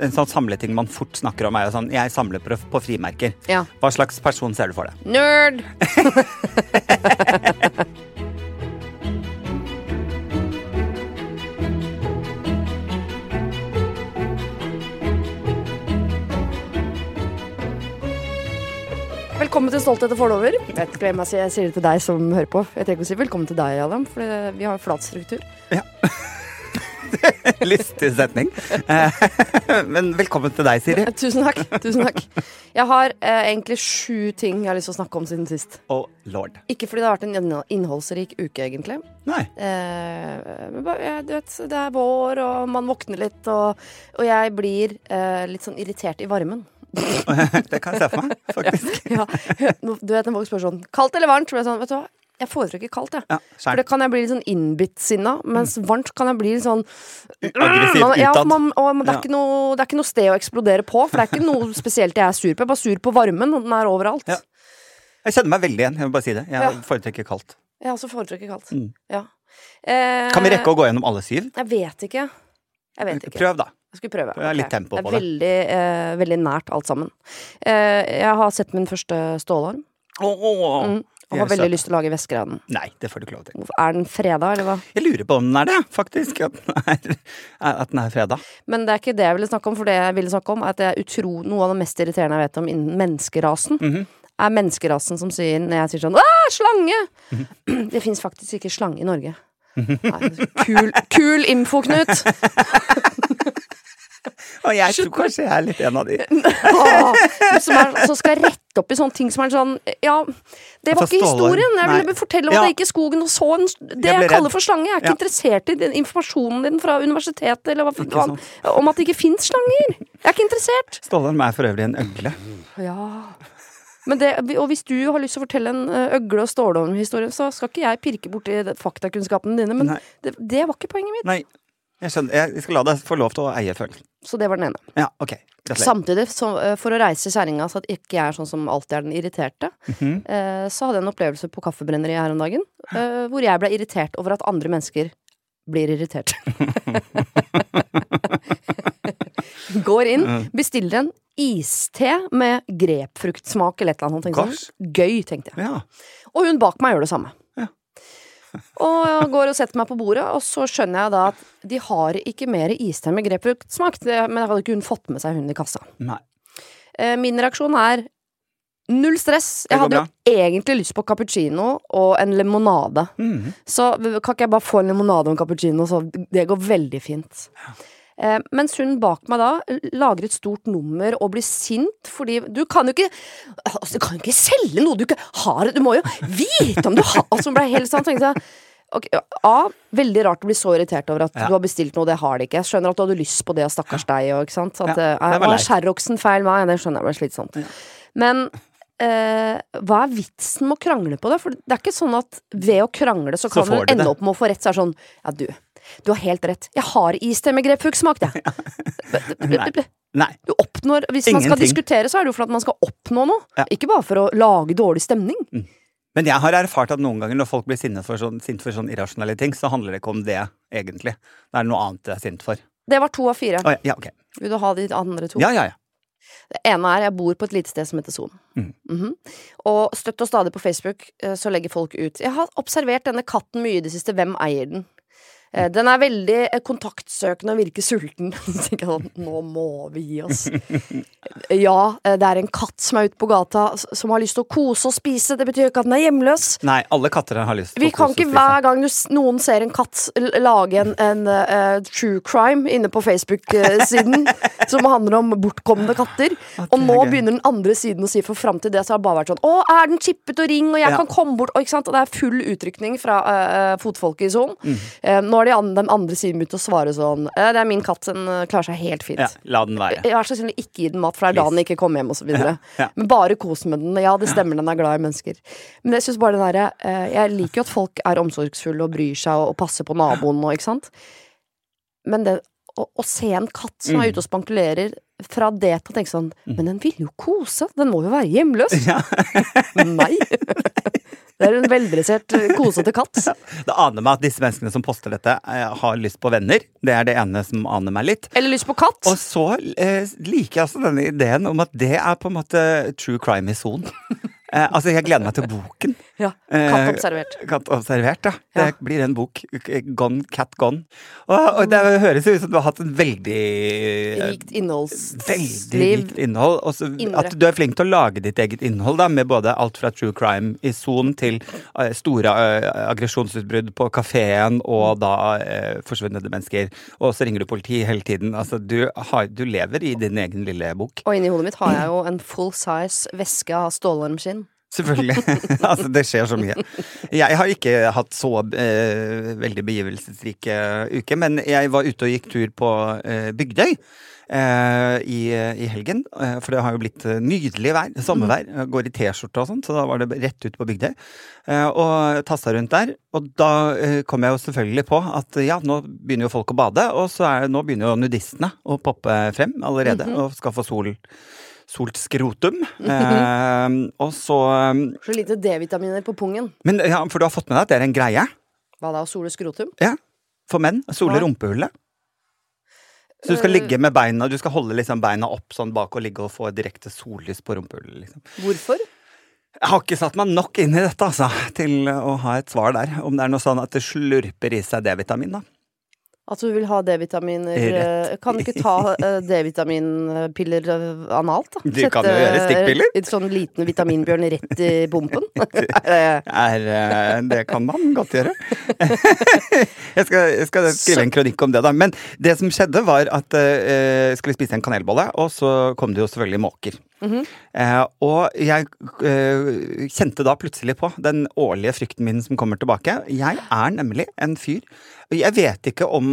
en sånn samleting man fort snakker om, er jo sånn Jeg samler på, på frimerker. Ja. Hva slags person ser du for deg? Nerd! Velkommen til Stolthet og fordommer. Jeg jeg sier, det til deg som hører på. Jeg trenger ikke å si velkommen til deg, Adam, for vi har jo flat struktur. Lystig setning. Eh, Men velkommen til deg, Siri. Tusen takk. tusen takk. Jeg har eh, egentlig sju ting jeg har lyst til å snakke om siden sist. Og lord. Ikke fordi det har vært en innholdsrik uke, egentlig. Nei. Eh, men bare, du vet, det er vår, og man våkner litt, og, og jeg blir eh, litt sånn irritert i varmen. Det kan jeg se for meg, faktisk. Ja, du vet når folk spør sånn kaldt eller varmt, så blir jeg sånn, vet du hva, jeg foretrekker kaldt, jeg. Ja, For det kan jeg bli litt sånn innbitt-sinna, mens varmt kan jeg bli litt sånn Aggressivt utad. ja, man, og det, er ikke noe, det er ikke noe sted å eksplodere på, for det er ikke noe spesielt jeg er sur på. Jeg er bare sur på varmen, og den er overalt. Ja. Jeg kjenner meg veldig igjen. Jeg vil bare si det. Jeg Ja. foretrekker kaldt. Jeg også foretrekker kaldt. Mm. Ja. Eh, Kan vi rekke å gå gjennom alle syv? Jeg vet ikke. Jeg vet ikke. Prøv, da. Jeg skulle prøve. Okay. litt tempo det på er veldig, eh, veldig nært alt sammen. Eh, jeg har sett min første stålarm, Åh, mm, og har veldig lyst til å lage væsker av den. Nei, det får du ikke lov til. Er den freda, eller hva? Jeg lurer på om den er det, faktisk. At den er, at den er fredag. Men det er ikke det jeg ville snakke om, for det jeg ville snakke om, er at det er utro, noe av det mest irriterende jeg vet om innen menneskerasen. Mhm. Er menneskerasen som sier, når jeg sier sånn Åh, slange! Mhm. Det fins faktisk ikke slange i Norge. Nei, kul, kul info, Knut! Og jeg tror kanskje jeg er litt en av de. Som er, så skal rette opp i sånne ting som er sånn Ja, det var ikke historien. Jeg ville fortelle om Ja. at jeg gikk i skogen og så en, det Jeg jeg, kaller for slange. Jeg er ikke Ja. interessert i den informasjonen din fra universitetet eller hva, hva, om at det ikke fins slanger. Jeg er ikke interessert. Stålarm er for øvrig en øgle. Ja. Men det, og hvis du har lyst til å fortelle en øgle- og stålormhistorie, så skal ikke jeg pirke borti faktakunnskapene dine, men det, det var ikke poenget mitt. Nei, jeg skjønner. Jeg skal la deg få lov til å eie følelsen. Så det var den ene. Ja, ok. Gratulerer. Samtidig, så, for å reise kjerringa så at ikke jeg er sånn som alltid er den irriterte, Mhm. eh, så hadde jeg en opplevelse på Kaffebrenneriet her om dagen, eh, hvor jeg ble irritert over at andre mennesker blir irritert. Går inn, bestiller en iste med grepfruktsmak eller et eller annet. Sånn, Gøy, tenkte jeg. Ja. Og hun bak meg gjør det samme. Ja. og jeg går og setter meg på bordet, og så skjønner jeg da at de har ikke mer iste med grepfruktsmak. Men jeg hadde ikke hun fått med seg, hun i kassa. Nei. Eh, Min reaksjon er null stress. Jeg hadde jo egentlig lyst på cappuccino og en limonade. Mm. Så kan ikke jeg bare få en limonade og en cappuccino, så det går veldig fint. Eh, mens hun bak meg da lager et stort nummer og blir sint fordi Du kan jo ikke altså, Du kan jo ikke selge noe du ikke har Du må jo vite om du har Altså, hun ble helt sånn tenkte jeg Okay, A. Veldig rart å bli så irritert over at Ja. du har bestilt noe, det har de ikke. Jeg skjønner at du hadde lyst på det, stakkars deg, og ikke sant. At, Ja, eh, det var. Sherroxen feil meg, Det skjønner jeg ble slitsomt. Men eh, hva er vitsen med å krangle på det? For det er ikke sånn at ved å krangle så kan du ende det. opp med å få rett. Så er det sånn Ja, du. Du har helt rett. Jeg har iste med grepfruktsmak, jeg. Nei. Nei. Du oppnår Hvis man skal diskutere, så er det jo for at man skal oppnå noe. Ja. Ikke bare for å lage dårlig stemning. Men jeg har erfart at noen ganger når folk blir sinne for sånn, sint for sånn irrasjonelle ting, så handler det ikke om det, egentlig. Det er noe annet de er sint for. Det var to av fire. Oh, ja, ja, okay. Vil du ha de andre to? Ja, ja, ja. Det ene er jeg bor på et lite sted som heter Son. Mm. Mm -hmm. Og støtt og stadig på Facebook eh, så legger folk ut Jeg har observert denne katten mye i det siste. Hvem eier den? Eh, Den er veldig eh, kontaktsøkende og virker sulten. Så tenker jeg sånn Nå må vi gi oss. Ja, eh, det er en katt som er ute på gata som har lyst til å kose og spise. Det betyr ikke at den er hjemløs. Nei, alle katter har lyst til Vi å kan kose ikke og spise. hver gang du, noen ser en katt lage en, en uh, true crime inne på Facebook-siden som handler om bortkomne katter. Og nå begynner den andre siden å si for fram til det så har det bare vært sånn Å, er den chippet og ring, og jeg Ja. kan komme bort Og, ikke og det er full utrykning fra uh, fotfolket i sonen. Mm. Uh, nå har de an, de andre siden begynt å svare sånn eh, Det er min katt, den eh, klarer seg helt fint. Ja, la den være. Vær så snill, ikke gi den mat, for det er da den ikke kommer hjem, og så videre. Ja, ja. Men bare kos med den. Ja, det stemmer, den er glad i mennesker. Men jeg synes bare den derre eh, Jeg liker jo at folk er omsorgsfulle og bryr seg og, og passer på naboen og ikke sant. Men det å, å se en katt som Mm. er ute og spankulerer, fra det til å tenke sånn Men den vil jo kose! Den må jo være hjemløs! Ja. Nei! Det er en veldressert, eh, kosete katt. Det aner meg at disse menneskene som poster dette, eh, har lyst på venner. Det er det ene som aner meg litt. Eller lyst på katt. Og så eh, liker jeg altså denne ideen om at det er på en måte true crime i sonen. Eh, altså, jeg gleder meg til boken. Ja, Eh, Katt observert. Katt observert, ja. Det Ja. blir en bok. Gone, cat gone. Og, og det høres ut som du har hatt en veldig Rikt innholdsliv. Veldig rikt innhold. Også, at du er flink til å lage ditt eget innhold, da, med både alt fra true crime i son til eh, store eh, aggresjonsutbrudd på kafeen og da eh, forsvunne mennesker. Og så ringer du politiet hele tiden. Altså, du, har, du lever i din egen lille bok. Og inni hodet mitt har jeg jo en full size veske av stålormskinn. Selvfølgelig. altså, det skjer så mye. Jeg har ikke hatt så eh, veldig begivelsesrik eh, uke, men jeg var ute og gikk tur på eh, Bygdøy. eh, i, I helgen, eh, for det har jo blitt nydelig vær, sommervær. Jeg Går i T-skjorte og sånn, så da var det rett ut på Bygdøy. og tassa rundt der. Og da kom jeg jo selvfølgelig på at ja, nå begynner jo folk å bade, og så er, nå begynner jo nudistene å poppe frem allerede og skal få sol. Solt skrotum. eh, og så eh, Så lite D-vitaminer på pungen. Men ja, For du har fått med deg at det er en greie? Hva da, å sole skrotum? Ja. For menn. Sole Ja. rumpehullet. Så du skal Øh. ligge med beina Du skal holde liksom beina opp sånn bak og ligge og få direkte sollys på rumpehullet. Liksom. Hvorfor? Jeg har ikke satt meg nok inn i dette altså, til å ha et svar der. Om det er noe sånn at det slurper i seg D-vitamin, da. At du vil ha D-vitaminer eh, Kan du ikke ta eh, D-vitaminpiller eh, analt, da? Du kan jo gjøre stikkpiller. En sånn liten vitaminbjørn rett i pumpen? Det- det kan man godt gjøre. jeg, skal, jeg skal skrive en kronikk om det, da. Men det som skjedde, var at jeg skulle spise en kanelbolle, og så kom det jo selvfølgelig måker. eh, og jeg eh, kjente da plutselig på den årlige frykten min som kommer tilbake. Jeg er nemlig en fyr Jeg vet ikke om,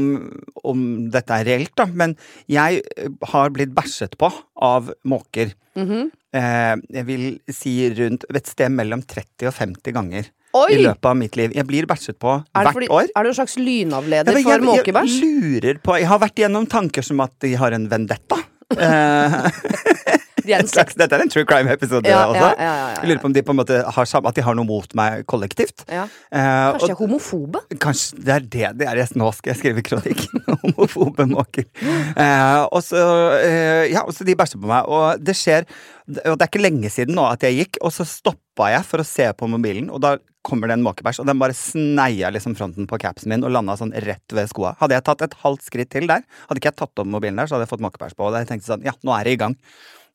om dette er reelt, da, men jeg eh, har blitt bæsjet på av måker. eh, jeg vil si rundt et sted mellom 30 og 50 ganger Oi! i løpet av mitt liv. Jeg blir bæsjet på Er, hvert fordi, år. er du en slags lynavleder Ja, for måkebæsj? jeg lurer på Jeg har vært igjennom tanker som at de har en vendetta. Slags, dette er en true crime-episode Ja, også. ja, ja, ja. Jeg lurer på om de på en måte har At de har noe mot meg kollektivt. Eh, Kanskje er og, homofobe? kanskje det er det det er. Nå skal jeg skrive kronikk. Homofobe måker. Eh, og så eh, Ja, og så de bæsjer på meg. Og det skjer Og det er ikke lenge siden nå at jeg gikk, og så stoppa jeg for å se på mobilen, og da kommer det en måkebæsj, og den bare sneia liksom fronten på capsen min og landa sånn rett ved skoa. Hadde jeg tatt et halvt skritt til der, hadde ikke jeg tatt opp mobilen der, så hadde jeg fått måkebæsj på. Og jeg tenkte sånn, ja, nå er det i gang.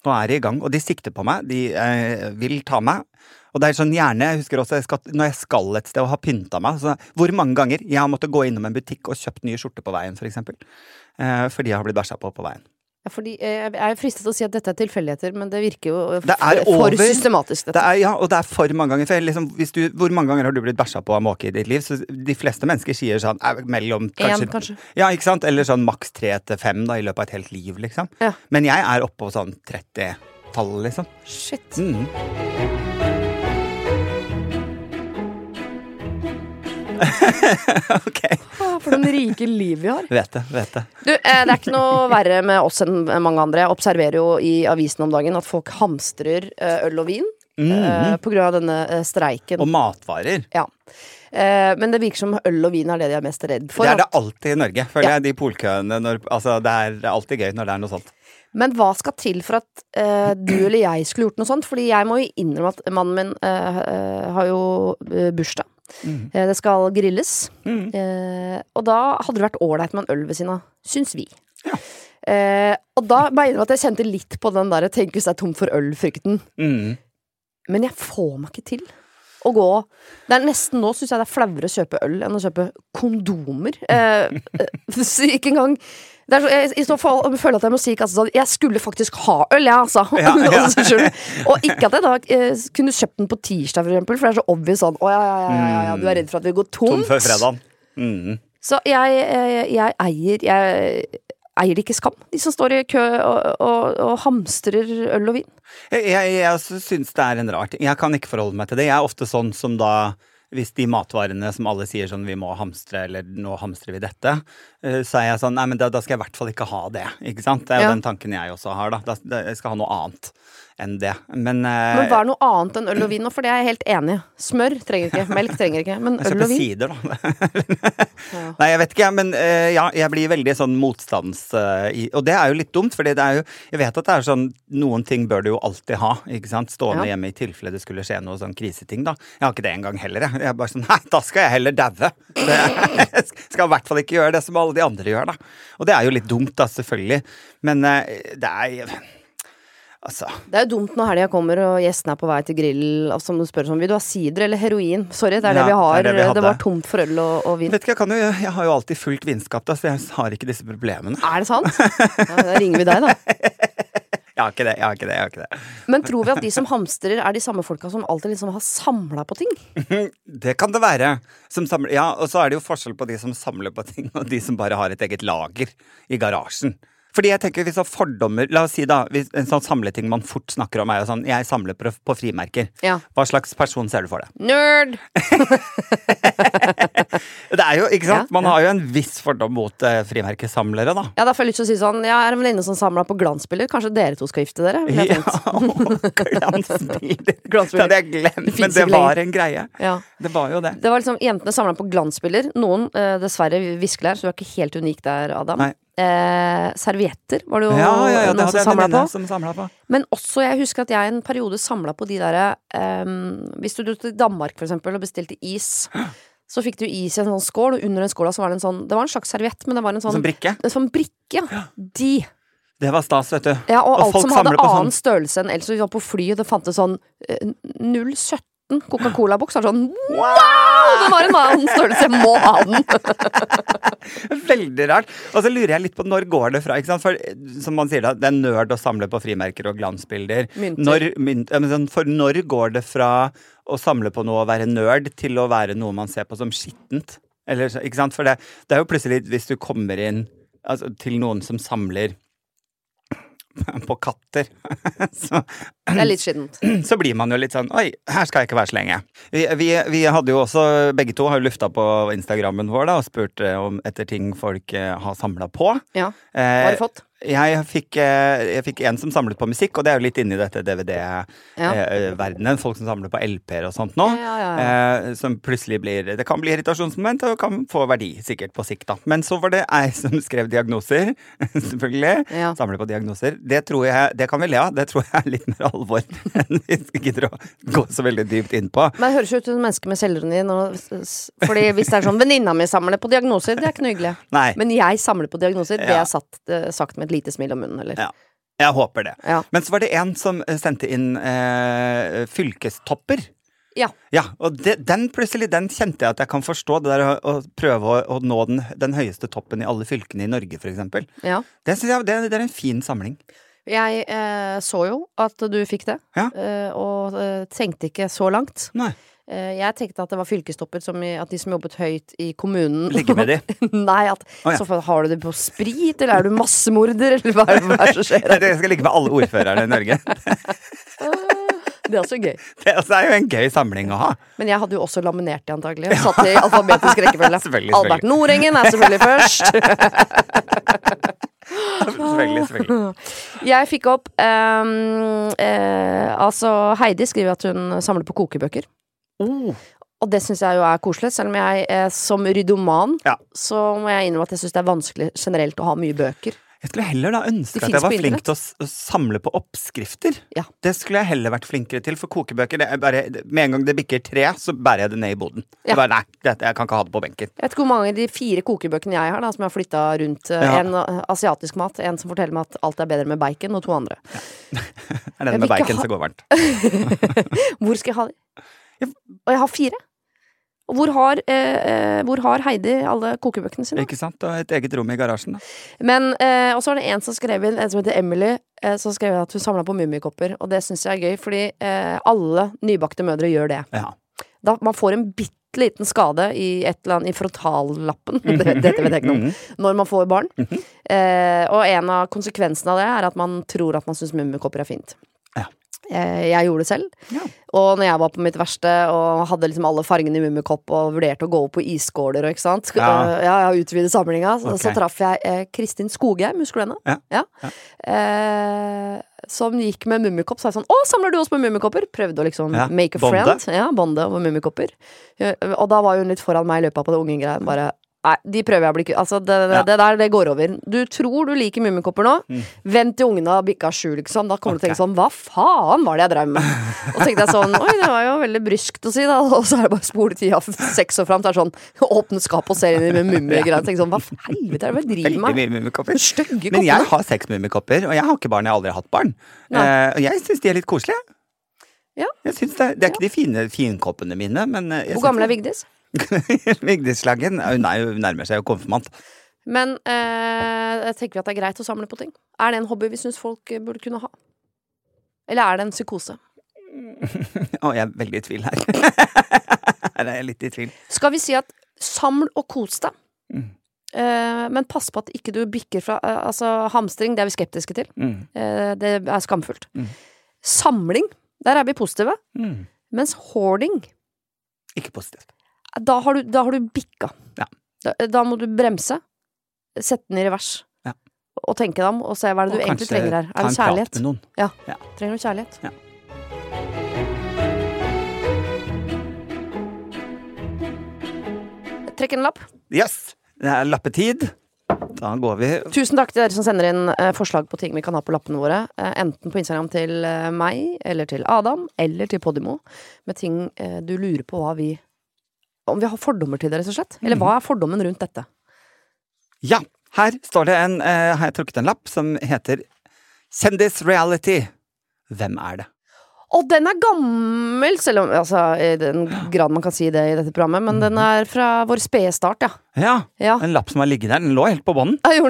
Nå er de i gang. Og de sikter på meg, de eh, vil ta meg. Og det er sånn gjerne, jeg husker også jeg skal, når jeg skal et sted og har pynta meg så Hvor mange ganger jeg har måttet gå innom en butikk og kjøpt nye skjorter på veien, for eksempel. Eh, fordi jeg har blitt bæsja på på veien. Ja, fordi eh, Jeg er fristet til å si at dette er tilfeldigheter, men det virker jo eh, Det for systematisk. systematisk. Det er, ja, og det er for mange ganger. For liksom, hvis du, hvor mange ganger har du blitt bæsja på av måke i ditt liv? Så de fleste mennesker sier sånn eh, mellom kanskje, En, kanskje. Ja, ikke sant? Eller sånn maks tre til fem da, i løpet av et helt liv, liksom. Ja. Men jeg er oppe på sånn 30-tallet, liksom. Shit. Mm. ok. For den rike liv vi har. Vet det, vet det. Du, eh, Det er ikke noe verre med oss enn mange andre. Jeg observerer jo i avisen om dagen at folk hamstrer eh, øl og vin eh, på grunn av denne eh, streiken. Og matvarer. Ja. Eh, men det virker som øl og vin er det de er mest redd for. det er det alltid i Norge. Føler Ja. jeg, de polkøene når Altså, det er alltid gøy når det er noe sånt. Men hva skal til for at eh, du eller jeg skulle gjort noe sånt? Fordi jeg må jo innrømme at mannen min eh, eh, har jo bursdag. Eh, det skal grilles. Eh, og da hadde det vært ålreit med en øl ved siden av, syns vi. Ja. Eh, og da mener jeg at jeg kjente litt på den der 'tenk hvis det er tom for øl'-frykten. Mm. Men jeg får meg ikke til å gå Det er Nesten nå syns jeg det er flauere å kjøpe øl enn å kjøpe kondomer. Eh, eh, så ikke engang så, jeg, I så fall føler at jeg må si sånn Jeg skulle faktisk ha øl, jeg, altså. Ja, ja. Altså, og ikke at jeg da eh, kunne kjøpt den på tirsdag, for eksempel, for det er så obvious sånn Å ja, ja, ja, du er redd for at vi går Tom tomt. før fredagen. Mm. Så jeg, jeg, jeg eier Jeg eier det ikke skam, de som står i kø og, og, og hamstrer øl og vin. Jeg, jeg, jeg syns det er en rar ting. Jeg kan ikke forholde meg til det. Jeg er ofte sånn som da hvis de matvarene som alle sier sånn vi må hamstre, eller nå hamstrer vi dette, eh, så er jeg sånn nei, men da, da skal jeg i hvert fall ikke ha det. Ikke sant? Det er jo Ja. den tanken jeg også har, da. da. da- Jeg skal ha noe annet. Enn det. Men, eh, Men hva er noe annet enn øl og vin nå? For det er jeg helt enig i. Smør trenger ikke, melk trenger ikke, men øl og vin sider, da. Nei, jeg vet ikke, men eh, ja, jeg blir veldig sånn motstands... eh, og det er jo litt dumt, fordi det er jo Jeg vet at det er sånn Noen ting bør du jo alltid ha, ikke sant? Stående Ja. hjemme i tilfelle det skulle skje noe sånn kriseting, da. Jeg har ikke det engang heller, jeg. Jeg er bare sånn Nei, da skal jeg heller daue! Jeg skal i hvert fall ikke gjøre det som alle de andre gjør, da. Og det er jo litt dumt, da, selvfølgelig. Men det er Altså Det er jo dumt når helga kommer og gjestene er på vei til grill, altså, som du spør sånn Vil du ha sider eller heroin? Sorry, det er det vi har. det det var tomt for øl og, og vin. Vet ikke, jeg, kan jo, jeg har jo alltid fullt vinskap, da, så jeg har ikke disse problemene. Er det sant? Ja, da ringer vi deg, da. Jeg har ikke det, jeg har ikke det. jeg har ikke det. Men tror vi at de som hamstrer, er de samme folka som alltid liksom har samla på ting? Det kan det være. Som samler, ja, og så er det jo forskjell på de som samler på ting, og de som bare har et eget lager i garasjen. Fordi jeg tenker hvis er fordommer La oss si da, en sånn samleting man fort snakker om, er jo sånn Jeg samler på, på frimerker. Ja. Hva slags person ser du for deg? Nerd! Det er jo, ikke sant? Ja, Man har jo en viss fordom mot uh, frimerkesamlere, da. Ja, da får jeg lyst til å si sånn Jeg er en venninne som samla på glansbilder. Kanskje dere to skal gifte dere? Ja, glansbilder. Glansbilder. Det hadde jeg glemt, Det men det var en greie. Ja. Det var jo det. Det var liksom Jentene samla på glansbilder. Noen uh, dessverre viskelær, så du er ikke helt unik der, Adam. Nei. Eh, servietter var det jo ja, ja, ja, noen som samla på. På. Men også, jeg husker at jeg en periode samla på de derre eh, Hvis du dro til Danmark for eksempel og bestilte is, så fikk du is i en sånn skål, og under den skåla så var det en sånn Det var en slags serviett, men det var en sånn, Som sånn brikke. En sånn brikke, ja. De. Det var stas, vet du. Ja, og, og alt som hadde sånn. annen sånn... størrelse enn ellers. Vi var på flyet, det fantes sånn eh, 017 liten Coca-Cola-boks. Sånn wow! Den var en annen størrelse! Må ha den! Veldig rart. Og så lurer jeg litt på når går det fra? For som man sier da, det er nerd å samle på frimerker og glansbilder. Når, mynt, sånn, for når går det fra å samle på noe og være nerd til å være noe man ser på som skittent? Eller, ikke sant? For det, det er jo plutselig, hvis du kommer inn altså, til noen som samler på katter, så Det er litt skittent. så blir man jo litt sånn Oi, her skal jeg ikke være så lenge. Vi, vi, vi hadde jo også, begge to har jo lufta på Instagrammen vår da, og spurt eh, om etter ting folk eh, har samla på. Ja. Hva Eh, har du fått? Jeg fikk, eh, jeg fikk en som samlet på musikk, og det er jo litt inni dette DVD-verdenen. Folk som samler på LP-er og sånt nå. Ja, ja, Eh, som plutselig blir Det kan bli irritasjonsmoment, og kan få verdi sikkert på sikt, da. Men så var det ei som skrev diagnoser, selvfølgelig. Ja. Samler på diagnoser. Det tror jeg Det kan vi le av. Det tror jeg er litt mer alvor enn vi gidder å gå så veldig dypt inn på. Men det høres ut som mennesker menneske med selvironi. nå Fordi hvis det er sånn venninna mi samler på diagnoser, det er ikke noe hyggelig. Nei. Men jeg samler på diagnoser, det har er satt, eh, sagt med et lite smil om munnen, eller? Ja. Jeg håper det. Ja. Men så var det en som eh, sendte inn eh, fylkestopper. Ja. Ja, og det, den plutselig, den kjente jeg at jeg kan forstå. Det der å, å prøve å, å nå den, den høyeste toppen i alle fylkene i Norge, f.eks. ja. Det jeg det, det er en fin samling. Jeg eh, så jo at du fikk det, Ja. eh, og eh, tenkte ikke så langt. Nei. Eh, jeg tenkte at det var fylkestopper, som i, at de som jobbet høyt i kommunen Ligge med de. Nei, at oh, ja. så har du det på sprit, eller er du massemorder, eller hva er det som skjer? Jeg skal ligge med alle ordførerne i Norge. Det er også gøy. Det også er jo en gøy samling å ha. Men jeg hadde jo også laminert de antagelig. Og satt i alfabetisk rekkefølge. Selvfølgelig, Albert Nordengen er selvfølgelig først. Selvfølgelig, selvfølgelig. Jeg fikk opp um, eh, Altså, Heidi skriver at hun samler på kokebøker. Oh. Og det syns jeg jo er koselig, selv om jeg eh, som ryddoman Ja. så må jeg innrømme at jeg syns det er vanskelig generelt å ha mye bøker. Jeg skulle heller da ønske at jeg var flink til å, samle på oppskrifter. Ja. Det skulle jeg heller vært flinkere til, for kokebøker det er bare, Med en gang det bikker tre, så bærer jeg det ned i boden. Ja. Bare, nei, det, jeg kan ikke ha det på benken. Jeg vet ikke hvor mange av de fire kokebøkene jeg har, da, som jeg har flytta rundt. eh, Ja. En eh, asiatisk mat, en som forteller meg at alt er bedre med bacon, og to andre. Er den med bacon ha- som går varmt? Hvor skal jeg ha de? Og jeg har fire. Og hvor har, eh, eh, hvor har Heidi alle kokebøkene sine? Ikke sant? Og et eget rom i garasjen. Da. Men, eh, Og så var det en som skrev inn, en som heter Emily, eh, som skrev at hun samla på mummikopper. Og det syns jeg er gøy, fordi eh, alle nybakte mødre gjør det. Ja. Da Man får en bitte liten skade i et eller annet i frontallappen, dette vet jeg ikke noe om, Mhm. når man får barn. eh, og en av konsekvensene av det er at man tror at man syns mummikopper er fint. Eh, Jeg gjorde det selv. Ja. Og når jeg var på mitt verste og hadde liksom alle fargene i Mummikopp og vurderte å gå opp på isskåler og ikke sant Sk- Ja. øh, ja, ja utvide samlinga, så, så traff jeg eh, Kristin Skogheim, husker du henne? Ja. Ja. Eh, som gikk med Mummikopp. Så jeg sånn Å, samler du også på Mummikopper? Prøvde å liksom Ja, make a bonde. friend. Ja, bonde over Mummikopper. Eh, Og da var hun litt foran meg i løpet på det unge greiene. Bare Nei, de prøver jeg å bli kvitt. Altså, det, det, det der, det går over. Du tror du liker Mummikopper nå. Vent til ungene har bikka sju, liksom. Da kommer du til å tenke sånn Hva faen var det jeg drev med? Og så tenkte jeg sånn Oi, det var jo veldig bryskt å si, da. Og så er det bare spole tida seks år fram. Det er sånn Åpne skapet og se inn i mummigreier. Tenke sånn Hva helvete er det jeg driver med? Stygge Men jeg har seks mummikopper, og jeg har ikke barn. Jeg har aldri hatt barn. Eh, og jeg syns de er litt koselige. Ja. Jeg synes det, det er ikke de fine finkoppene mine, men eh, Hvor gammel er Vigdis? Vigdis Slagen? Hun er jo nærmer seg jo konfirmant. Men eh, jeg tenker vi at det er greit å samle på ting. Er det en hobby vi syns folk eh, burde kunne ha? Eller er det en psykose? Å, jeg er veldig i tvil her. her er jeg litt i tvil. Skal vi si at saml og kos deg, Mm. eh, men pass på at ikke du bikker fra eh, Altså, hamstring, det er vi skeptiske til. Mm. Eh, det er skamfullt. Mm. Samling, der er vi positive. Mm. Mens hoarding, Ikke positivt. Da har du, da har du bikka. Ja. Da, da må du bremse, sette den i revers, Ja. og tenke deg om, og se hva er det du Og egentlig trenger her. Er det kjærlighet? Ja. ja. Trenger du kjærlighet? Ja. Trekk en lapp. Yes! Det er lappetid. Da går vi Tusen takk til dere som sender inn eh, forslag på ting vi kan ha på lappene våre. Eh, enten på Instagram til eh, meg, eller til Adam, eller til Podimo. Med ting du lurer på hva vi Om vi har fordommer til det, rett og slett. Eller hva er fordommen rundt dette? Ja! Her står det en eh, Har jeg trukket en lapp som heter Kjendis-reality. Hvem er det? Og den er gammel, selv om altså, i den grad man kan si det i dette programmet, men den er fra vår spede start, ja. Ja, Ja. en lapp som har ligget der. Den lå helt på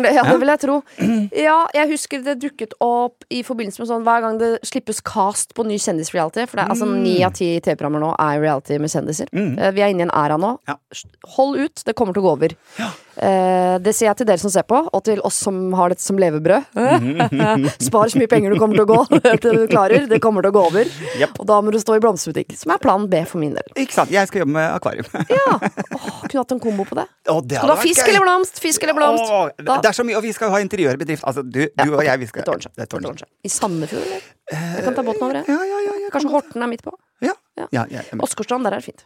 det, ja, Ja. det vil jeg tro. Ja, jeg husker det dukket opp i forbindelse med sånn hver gang det slippes cast på ny kjendisreality. For det er altså ni av ti TV-programmer nå er reality med kjendiser. Mm. Eh, Vi er inne i en æra nå. Ja. Hold ut, det kommer til å gå over. Eh, det sier jeg til dere som ser på, og til oss som har dette som levebrød. Spar så mye penger du kommer til å gå til du klarer. Det kommer til å gå over. Yep. Og da må du stå i blomsterbutikk, som er plan B for min del. Ikke sant? Jeg skal jobbe med akvarium. Ja, Åh, Kunne hatt en kombo på det. Åh, det Skal du ha fisk eller blomst? Fisk eller blomst? Åh, det er så mye, og vi skal jo ha interiørbedrift. Altså, du, du og jeg, vi skal ordner seg. I Sandefjord, eller? Jeg kan ta båten over, jeg. Ja, ja, ja. ja, Kanskje Horten er midt på? Ja. Åsgårdstrand, der er det fint.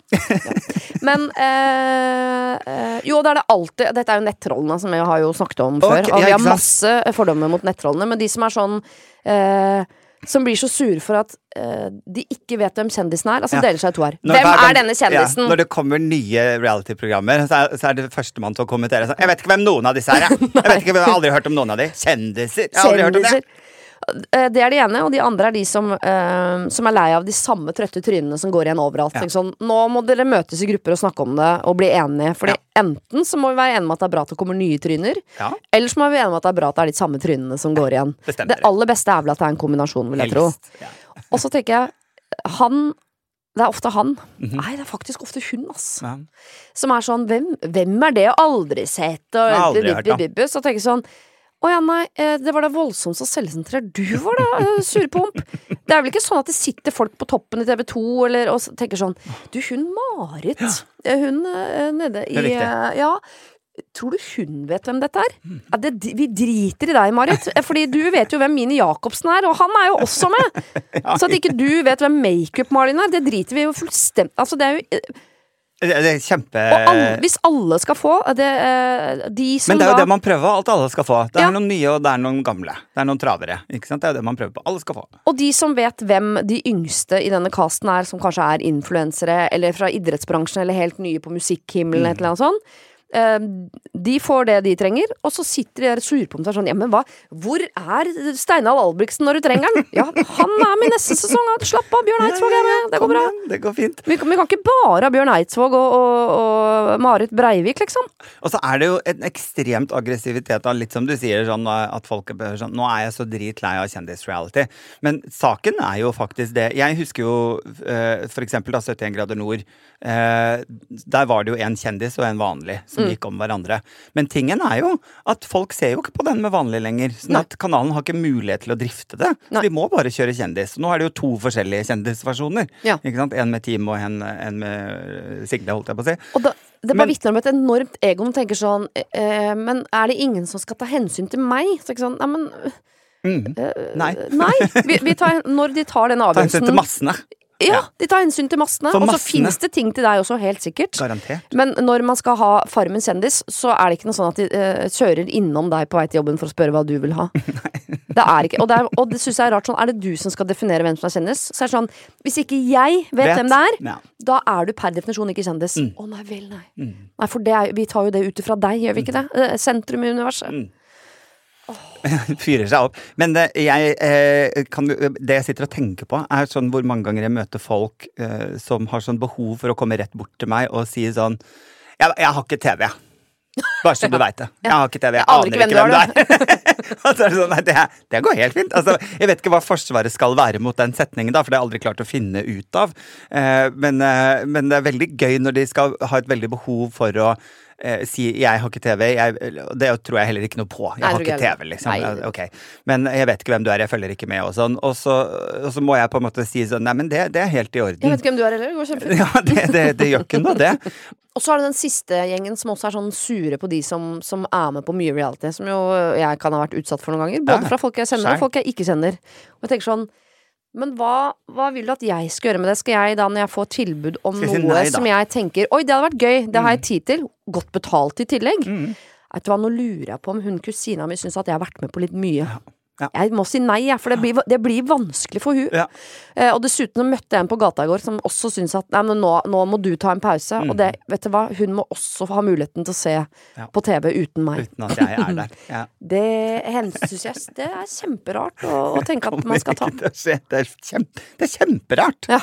Men eh, eh, Jo, da er det alltid Dette er jo nettrollene, som jeg har jo snakket om før. Okay, og vi har masse fordommer mot nettrollene, men de som er sånn eh, som blir så sure for at uh, de ikke vet hvem kjendisen er. Altså Ja. deler seg i to her. Hvem er denne kjendisen? Ja, når det kommer nye reality-programmer, så, så er det førstemann til å kommentere sånn Jeg vet ikke hvem noen av disse er, jeg. Jeg vet ikke, jeg har aldri hørt om noen av de. Kjendiser. Jeg har aldri hørt om det. Eh, Det er de ene, og de andre er de som, eh, som er lei av de samme trøtte trynene som går igjen overalt. Ja. Sånn, nå må dere møtes i grupper og snakke om det og bli enige. Fordi enten så må vi være enige om at det er bra at det kommer nye tryner, Ja, eller så må vi være enige om at det er bra at det er de samme trynene som går igjen. Bestemmer. Det aller beste er vel at det er en kombinasjon, vil jeg tro. Helst. Ja. Og så tenker jeg, han det er ofte han. Nei, det er faktisk ofte hun, ass. Ja. Som er sånn Hvem, hvem er det? Aldri sett, og aldri hørt da. Så tenker jeg sånn å ja, nei, eh, det var da voldsomt så selvsentrert du var, da, eh, surpomp. Det er vel ikke sånn at det sitter folk på toppen i TV 2 eller, og tenker sånn Du, hun Marit, ja. hun eh, nede i Det er Ja. Tror du hun vet hvem dette er? Ja, det, vi driter i deg, Marit. Fordi du vet jo hvem Mini Jacobsen er, og han er jo også med! Så at ikke du vet hvem Makeup-Malin er, det driter vi jo fullstendig Altså, det er jo Det er kjempe Og alle, hvis alle skal få det, eh, De som Men det er jo da det man prøver at alle skal få. Det er Ja. noen nye, og det er noen gamle. Det er noen travere. Ikke sant? Det er jo det man prøver på. Alle skal få. Og de som vet hvem de yngste i denne casten er, som kanskje er influensere, eller fra idrettsbransjen, eller helt nye på musikkhimmelen, et eller annet sånt, de får det de trenger, og så sitter de der surpomter sånn Ja, men hva, hvor er Steinar Albrigtsen når du trenger han? Ja, han er med neste sesong, slapp av, Bjørn Eidsvåg er med, det går bra. Det går fint. Vi, kan- vi kan ikke bare ha Bjørn Eidsvåg og, og, og Marit Breivik, liksom. Og så er det jo en ekstremt aggressivitet av litt som du sier, sånn at folk er sånn Nå er jeg så dritlei av kjendisreality. Men saken er jo faktisk det. Jeg husker jo eh, for eksempel da 71 grader nord. Eh, der var det jo en kjendis og en vanlig som gikk om hverandre. Men tingen er jo at folk ser jo ikke på den med vanlig lenger. Sånn at kanalen har ikke mulighet til å drifte det. Nei. Så de må bare kjøre kjendis. Nå er det jo to forskjellige kjendisversjoner. Ja. Ikke sant? En med Team og en, en med Signe, holdt jeg på å si. Og da, det bare vitner om et enormt ego. Man tenker sånn eh, Men er det ingen som skal ta hensyn til meg? Så ikke sånn, Nei, men Mm. Nei. Nei. Vi, vi tar, når de tar den avgjørelsen. Ja, de tar hensyn til massene. Og så finnes fins det ting til deg også, helt sikkert. Garantert. Men når man skal ha Farmen kjendis, så er det ikke noe sånn at de uh, kjører innom deg på vei til jobben for å spørre hva du vil ha. Det er ikke, og det, er, og det synes jeg er rart sånn, er det du som skal definere hvem som er kjendis? Så er det sånn, Hvis ikke jeg vet, hvem det er, Ja. da er du per definisjon ikke kjendis. Mm. Å nei vel, nei. Nei, For det er, vi tar jo det ut ifra deg, gjør vi ikke det? Eh, Sentrum i universet. Mm. fyrer seg opp. Men det jeg, eh, kan, det jeg sitter og tenker på, er sånn hvor mange ganger jeg møter folk eh, som har sånn behov for å komme rett bort til meg og si sånn Jeg, jeg har ikke TV, jeg. Bare så du veit det. Jeg har ikke TV. Jeg, Jeg aner ikke hvem du er. Og så det sånn, nei, det, det går helt fint. Altså, jeg vet ikke hva Forsvaret skal være mot den setningen, da, for det har jeg aldri klart å finne ut av. Eh, men, eh, men det er veldig gøy når de skal ha et veldig behov for å eh, si 'jeg har ikke TV'. Jeg, det tror jeg heller ikke noe på. Jeg Nei, har ikke TV, liksom. Nei. Ja, Men jeg vet ikke hvem du er, jeg følger ikke med og sånn. Og så, og så må jeg på en måte si sånn Nei, men det, det er helt i orden'. Jeg vet ikke hvem du er heller. Det går kjempefint. Ja, det, det, det gjør ikke noe, det. Og så er det den siste gjengen som også er sånn sure på de som, som er med på mye reality. Som jo jeg kan ha vært utsatt for noen ganger. Både Ja, fra folk jeg skjær. og folk jeg ikke kjenner. Og jeg tenker sånn Men hva, hva vil du at jeg skal gjøre med det? Skal jeg da, når jeg får tilbud om si noe nei, som jeg tenker Oi, det hadde vært gøy, det har jeg tid til. Godt betalt i tillegg. Mm. Vet du hva, nå lurer jeg på om hun kusina mi syns at jeg har vært med på litt mye. Ja. Jeg må si nei, for det blir, det blir vanskelig for hun Ja. Eh, og dessuten møtte jeg en på gata i går som også syntes at nei, men nå, nå må du ta en pause. Og det, vet du hva, hun må også ha muligheten til å se Mm. Ja. på TV uten meg. Uten at jeg er der. Ja. Det hensyns jeg det er kjemperart å, å tenke at man skal ta. Det er, kjempe, det er kjemperart. Ja.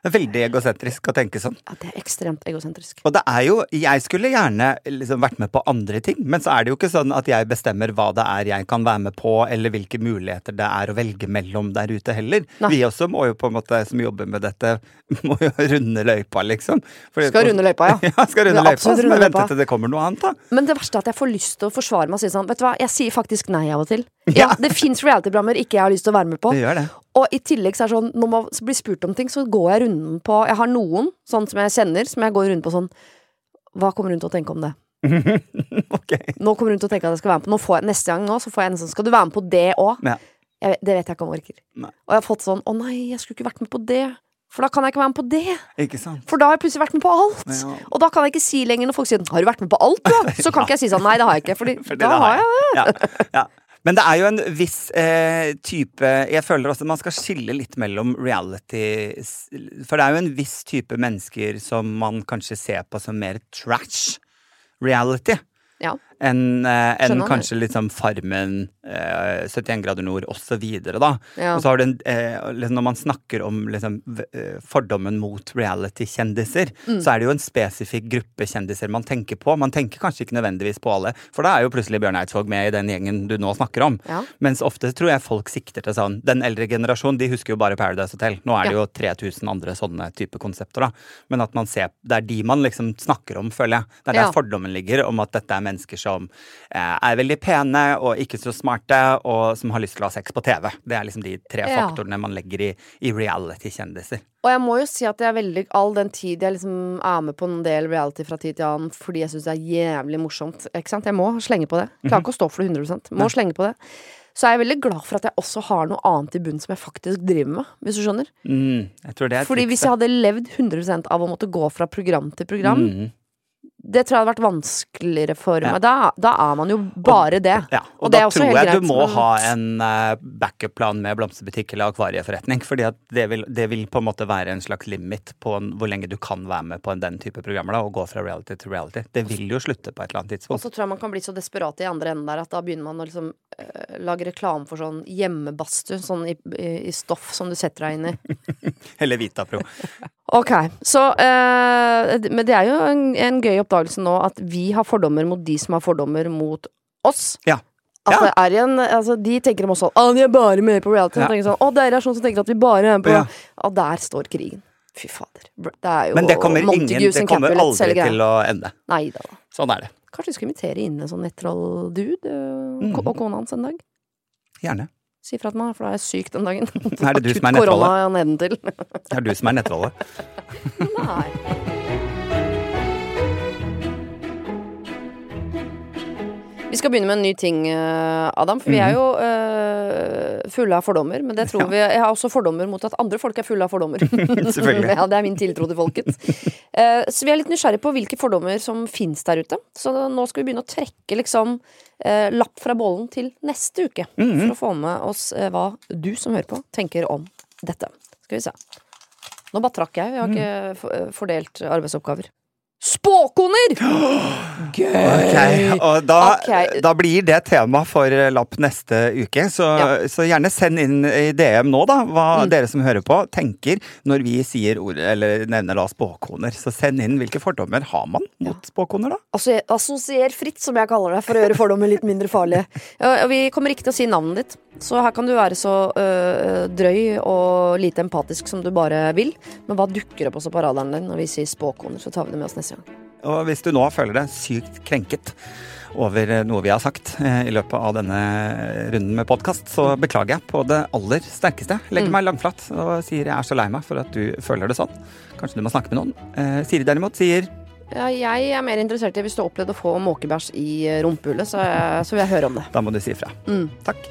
Det er veldig egosentrisk å tenke sånn. ja, det er ekstremt egosentrisk. Og det er jo, jeg skulle gjerne liksom vært med på andre ting, men så er det jo ikke sånn at jeg bestemmer hva det er jeg kan være med på, eller hvilke muligheter det er å velge mellom der ute heller. Nei. Vi også må jo på en måte, som jobber med dette, må jo runde løypa, liksom. Fordi- Skal runde løypa, ja. ja, skal runde løypa, så må jeg vente til det kommer noe annet, da. Men det verste er at jeg får lyst til å forsvare meg og si sånn, vet du hva, jeg sier faktisk nei av og til. Ja, det fins reality-programmer ikke jeg har lyst til å være med på. Det gjør det. Og i tillegg så er det sånn, når man blir spurt om ting, så går jeg runden på Jeg har noen, sånn som jeg kjenner, som jeg går rundt på sånn Hva kommer hun til å tenke om det? Ok. Nå kommer hun til å tenke at jeg skal være med på Nå får jeg, Neste gang nå så får jeg en sånn Skal du være med på det òg? Ja. Det vet jeg ikke om jeg orker. Nei. Og jeg har fått sånn Å nei, jeg skulle ikke vært med på det. For da kan jeg ikke være med på det. Ikke sant? For da har jeg plutselig vært med på alt. Ja. Og da kan jeg ikke si lenger når folk sier 'Har du vært med på alt', da? Så kan ikke jeg si sånn 'Nei, det har jeg ikke'. Fordi For da har jeg det. Ja, ja. Men det er jo en viss eh, type Jeg føler også man skal skille litt mellom reality For det er jo en viss type mennesker som man kanskje ser på som mer trash reality. Ja. Enn eh, det. kanskje liksom Farmen, eh, 71 grader nord osv. da. Ja. Og så har du en, eh, liksom Når man snakker om liksom, eh, fordommen mot reality-kjendiser, Mm. så er det jo en spesifikk gruppe kjendiser man tenker på. Man tenker kanskje ikke nødvendigvis på alle, for da er jo plutselig Bjørn Eidsvåg med i den gjengen du nå snakker om. Ja. Mens ofte tror jeg folk sikter til sånn Den eldre generasjonen, de husker jo bare Paradise Hotel. Nå er det Ja. jo 3000 andre sånne type konsepter, da. Men at man ser Det er de man liksom snakker om, føler jeg. Det er der fordommen ligger, om at dette er mennesker som eh, er veldig pene og ikke så smarte, og som har lyst til å ha sex på TV. Det er liksom de tre Ja. faktorene man legger i, i reality-kjendiser. Og jeg må jo si at jeg veldig All den tid jeg liksom er med på en del reality fra tid til annen fordi jeg syns det er jævlig morsomt. Ikke sant? Jeg må slenge på det. Klarer ikke å stå for det 100% Må slenge på det. Så er jeg veldig glad for at jeg også har noe annet i bunnen som jeg faktisk driver med, hvis du skjønner. Mm, jeg tror det er Fordi hvis jeg hadde levd 100% av å måtte gå fra program til program, mm, det tror jeg hadde vært vanskeligere for Ja. meg. Da, da er man jo bare det. Ja, og, Og det da tror jeg greit, du må men- ha en eh, backup-plan med blomsterbutikk eller akvarieforretning. fordi det vil, det vil på en måte være en slags limit på en, hvor lenge du kan være med på en, den type programmer. da, Og gå fra reality til reality. Det vil jo slutte på et eller annet tidspunkt. Og så tror jeg man kan bli så desperat i andre enden der at da begynner man å liksom uh, lage reklame for sånn hjemmebadstue, sånn i, i, i stoff som du setter deg inn i. Eller Vitapro. Ok, så eh, Men det er jo en, en gøy oppdagelse nå at vi har fordommer mot de som har fordommer mot oss. Ja. At Ja. det er igjen, altså De tenker om oss sånn Å, de er bare med på reality. Ja. Og tenker sånn, Å, dere er sånn som tenker at vi bare er med på Ja. Og der står krigen. Fy fader. Det er jo Men det kommer, ingen, det kommer aldri til å ende. Nei da. Sånn er det. Kanskje vi skal invitere inn en sånn nettroll-dude øh, ko- og kona hans en dag? Gjerne. Si fra til meg, for da er jeg syk den dagen. Er det du som er nettrollet? korona nedentil. Det er du som er nettrollet. Nei. Vi skal begynne med en ny ting, eh, Adam. For vi er jo eh, fulle av fordommer. Men det tror vi Jeg har også fordommer mot at andre folk er fulle av fordommer. Selvfølgelig. ja, det er min tiltro til folket. Eh, så vi er litt nysgjerrige på hvilke fordommer som fins der ute. Så nå skal vi begynne å trekke liksom eh, lapp fra bollen til neste uke. For å få med oss eh, hva du som hører på, tenker om dette. Skal vi se. Nå bare trakk jeg. Vi har ikke fordelt arbeidsoppgaver. Spåkoner! Gøy! Okay, og da, okay. da blir det tema for eh, lapp neste uke. Så, Ja. så gjerne send inn i DM nå, da, hva Mm. dere som hører på, tenker når vi sier ord, eller nevner da spåkoner. Så send inn hvilke fordommer har man mot spåkoner, da. Altså, assosier fritt, som jeg kaller det, for å gjøre fordommer litt mindre farlige. Og vi kommer ikke til å si navnet ditt, så her kan du være så øh, drøy og lite empatisk som du bare vil. Men hva dukker opp også på radaren din når vi sier spåkoner, så tar vi det med oss neste gang. Og hvis du nå føler deg sykt krenket over eh, noe vi har sagt eh, i løpet av denne runden med podkast, så beklager jeg på det aller sterkeste. Legger meg langflat og sier jeg er så lei meg for at du føler det sånn. Kanskje du må snakke med noen. Eh, Siri derimot sier Ja, jeg er mer interessert i hvis du har opplevd å få måkebæsj i rumpehullet, så, så vil jeg høre om det. da må du si ifra. Mm. Takk.